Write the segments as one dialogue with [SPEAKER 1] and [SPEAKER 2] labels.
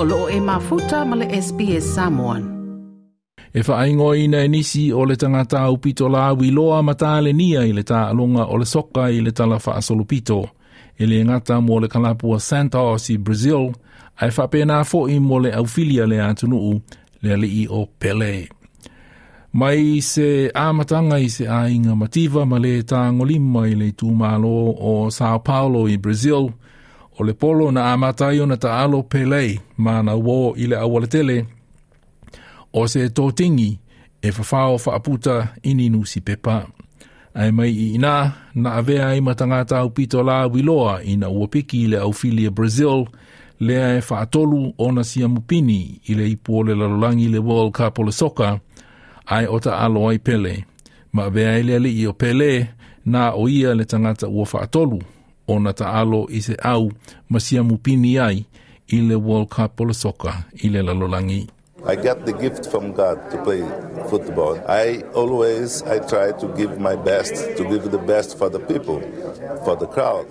[SPEAKER 1] o loo e mafuta ma le SBS Samoan.
[SPEAKER 2] E whaingo ina e nisi o le tangata au pito la wiloa mata le nia i le ta alonga o le soka i le tala wha asolo. E le ngata mo le kalapua Santos i Brazil, ai whapena fo i mo le aufilia le atunuu le Pele. Mai se amatanga i se ainga mativa ma le ta ngolima i le tūmalo o Sao Paulo i Brazil, o le polo na amatai o na taalo pelei ma na wo i le awaletele o se tōtingi e whawhao whaaputa ini nusi pepa. Ai mai i ina na avea i matangata au pito la wiloa i na uapiki le au filia Brazil lea e whaatolu o na sia mupini i le ipu o le lalolangi le World Cup o le soka ai o ta alo ai pele. Ma avea i le ali i o pele na o ia le tangata ua whaatolu o na taalo i se au masia mupini ai i le World Cup o le soka i le lalolangi.
[SPEAKER 3] I get the gift from God to play football. I always I try to give my best, to give the best for the people, for the crowd.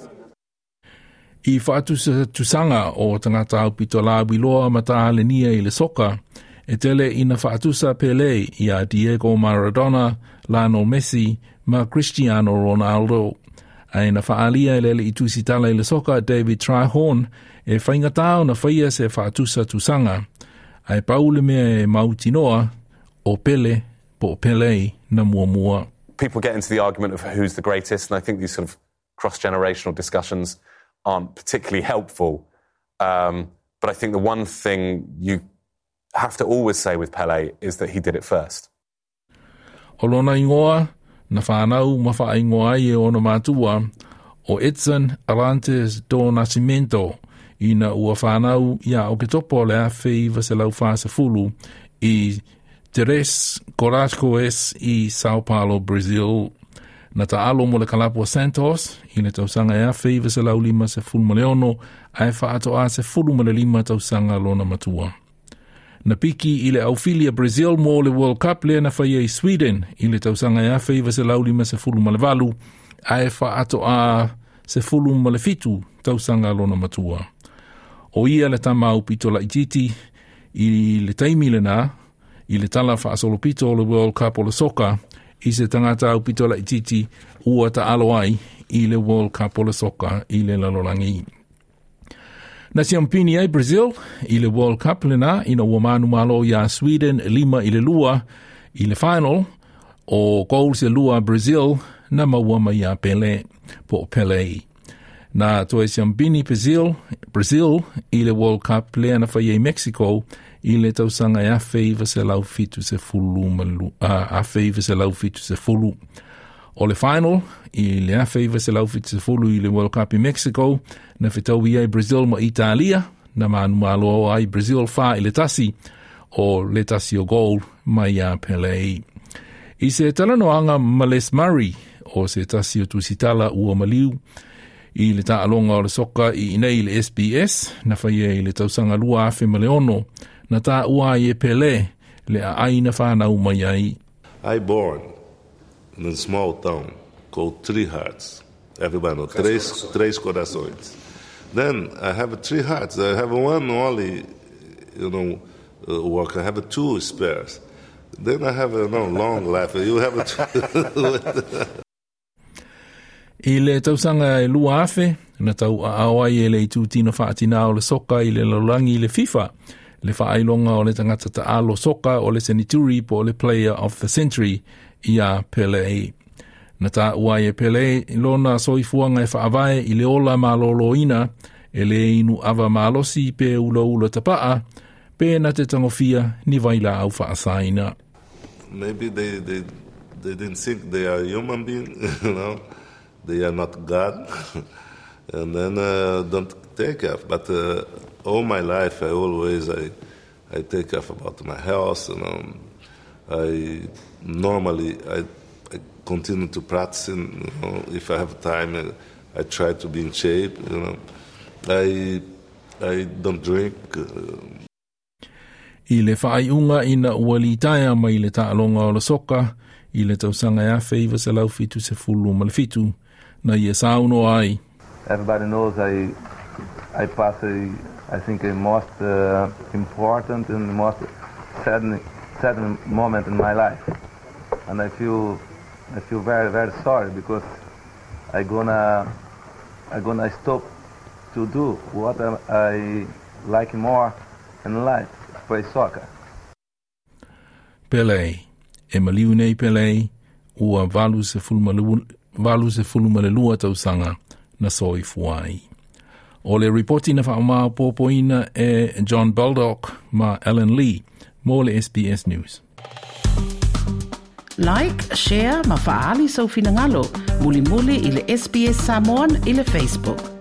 [SPEAKER 2] I whaatusa tusanga o tangata au pito la wiloa mata le nia i le soka, e tele ina whaatusa pele i a Diego Maradona, Lionel Messi, ma Cristiano Ronaldo. Ai na whaalia e lele i i le soka David Trihorn e whainga tau na whaia se whaatusa tusanga ai paule mea e mautinoa o pele po pele na mua mua.
[SPEAKER 4] People get into the argument of who's the greatest, and I think these sort of cross-generational discussions aren't particularly helpful. Um, but I think the one thing you have to always say with Pele is that he did it first.
[SPEAKER 2] O lona ingoa, na whanau ma whaingo ai e ono mātua o Edson Arantes do Nascimento i na ua whanau ia o ke topo le awhi i vase lau whasa fulu i Teres Corascoes i Sao Paulo, Brazil. Na ta alo mo le kalapua Santos i le tausanga e awhi i lau lima se fulu ma leono ai whaato a se fulu ma le lima tausanga lona matua. Na piki i le Brazil mo le World Cup lea na whaia Sweden i le tausanga e awhi va se lauli ma se fulu ma le valu a e ato a se fitu tausanga lona matua. O ia le tama pito la ititi i le taimi le i le tala asolo le World Cup o le soka i se tangata au pito la ititi ua ta alo ai i le World Cup o le soka i le lalolangi. Na si ampini ai Brazil i le World Cup lenā ina ua manumālo ia Sweden lima i le lua i le final o goals e lua Brazil na maua mai iā Pele po o Pele. Na toe si ampini Brazil, Brazil i le World Cup le na faia i Mexico i le tausaga e a feiva se lau fitu se fulu malu, a feiva se lau fitu se fulu. O le final, i le a feiva se lau fitu se fulu i le World Cup i Mexico, na whetau i Brazil ma Italia, na manu malo ai Brazil wha i le tasi, o le tasi o goal mai a Pele. I se talanoanga ma Les Murray, o se tasi o tusitala ua maliu, i le taalonga o le soka i nei le SBS, na whaia i le tausanga lua afe maleono, na ta ua i e Pele, le a aina whanau mai ai.
[SPEAKER 3] I born in a small town called Three Hearts. Everybody knows, Tres, Tres Corações. Then I have three hearts. I have one only, you know, uh, work. I have two spares. Then I have a no, long life. You have a
[SPEAKER 2] I le tausanga e lua afe, na tau a awai e le itu tino whaatina o le soka i le laurangi i le FIFA, le whaailonga o le tangata ta alo soka o le senituri po le player of the century i a Pele. Na ta ua e soifuanga e whaavae i le ola e le inu ava pe tapaa, te tangofia ni vaila au whaasaina.
[SPEAKER 3] maybe they, they they didn't think they are human being, you know, they are not God, and then uh, don't take care. But uh, all my life, I always I I take care about my health. You know, I normally I, I continue to practice. You know, if I have time, I, I try to be in shape. You know, I I don't drink. Uh,
[SPEAKER 2] I le whaaiunga ina ua li taia mai le taalonga o le soka, i le tausanga e awhi iwa se lau fitu se fulu ma le fitu, na i e sauno ai.
[SPEAKER 3] Everybody knows I I pass a,
[SPEAKER 5] I think the most uh, important and the most sad, sad moment in my life. And I feel I feel very very sorry because I gonna I gonna stop to do what I like more in life, play soccer.
[SPEAKER 2] Pele, e maliu Pele, ua valu se fuluma valu se fuluma le lua tausanga na soi fuai. O le reporti na whaama pōpoina e John Baldock ma Alan Lee, mō le SBS News.
[SPEAKER 1] Like, share, ma faali sau finangalo, muli muli i le SBS Samoan i le Facebook.